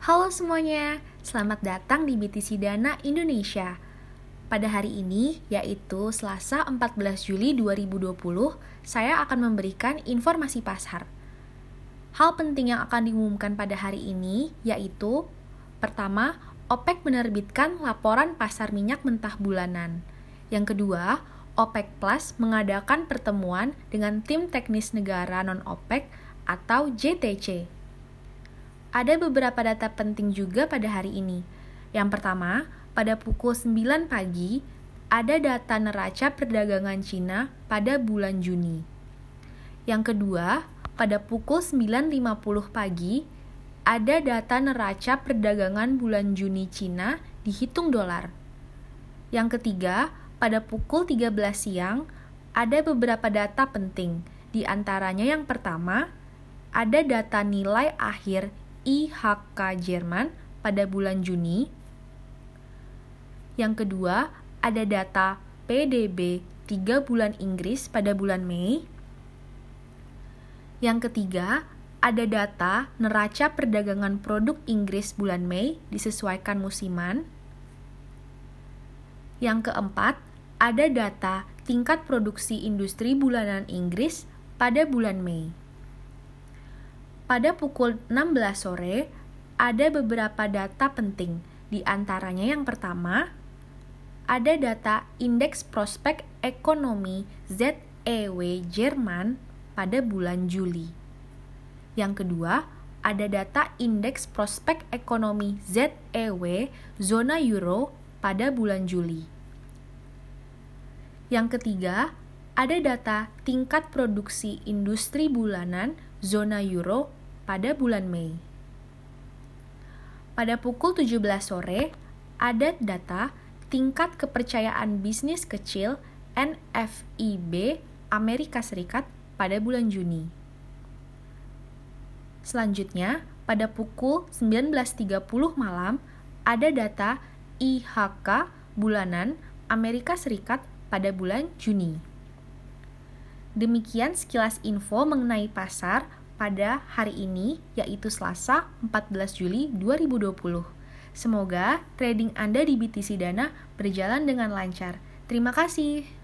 Halo semuanya, selamat datang di BTC Dana Indonesia. Pada hari ini, yaitu Selasa 14 Juli 2020, saya akan memberikan informasi pasar. Hal penting yang akan diumumkan pada hari ini yaitu Pertama, OPEC menerbitkan laporan pasar minyak mentah bulanan. Yang kedua, OPEC Plus mengadakan pertemuan dengan tim teknis negara non-OPEC atau JTC ada beberapa data penting juga pada hari ini. Yang pertama, pada pukul 9 pagi, ada data neraca perdagangan Cina pada bulan Juni. Yang kedua, pada pukul 9.50 pagi, ada data neraca perdagangan bulan Juni Cina dihitung dolar. Yang ketiga, pada pukul 13 siang, ada beberapa data penting. Di antaranya yang pertama, ada data nilai akhir IHK Jerman pada bulan Juni. Yang kedua, ada data PDB 3 bulan Inggris pada bulan Mei. Yang ketiga, ada data neraca perdagangan produk Inggris bulan Mei disesuaikan musiman. Yang keempat, ada data tingkat produksi industri bulanan Inggris pada bulan Mei. Pada pukul 16 sore, ada beberapa data penting. Di antaranya yang pertama, ada data Indeks Prospek Ekonomi ZEW Jerman pada bulan Juli. Yang kedua, ada data Indeks Prospek Ekonomi ZEW Zona Euro pada bulan Juli. Yang ketiga, ada data tingkat produksi industri bulanan zona Euro pada bulan Mei. Pada pukul 17 sore, ada data tingkat kepercayaan bisnis kecil NFIB Amerika Serikat pada bulan Juni. Selanjutnya, pada pukul 19.30 malam, ada data IHK bulanan Amerika Serikat pada bulan Juni. Demikian sekilas info mengenai pasar pada hari ini, yaitu Selasa 14 Juli 2020. Semoga trading Anda di BTC Dana berjalan dengan lancar. Terima kasih.